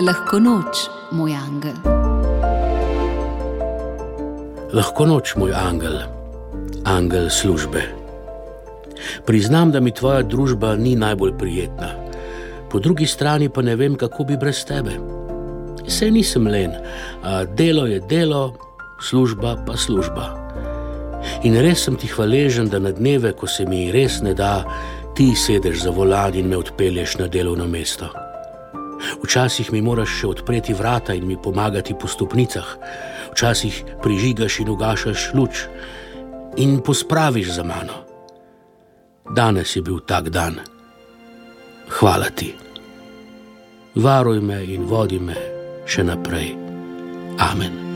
Lahko noč, moj angel. Lahko noč, moj angel, angel službe. Priznam, da mi tvoja družba ni najbolj prijetna, po drugi strani pa ne vem, kako bi brez tebe. Sej nisem len, delo je delo, služba pa služba. In res sem ti hvaležen, da na dneve, ko se mi res ne da, ti sedeš za volan in me odpelješ na delovno mesto. Včasih mi moraš še odpreti vrata in mi pomagati po stopnicah, včasih prižigaš in ugašaš luč in pospraviš za mano. Danes je bil tak dan. Hvala ti. Varuj me in vodi me še naprej. Amen.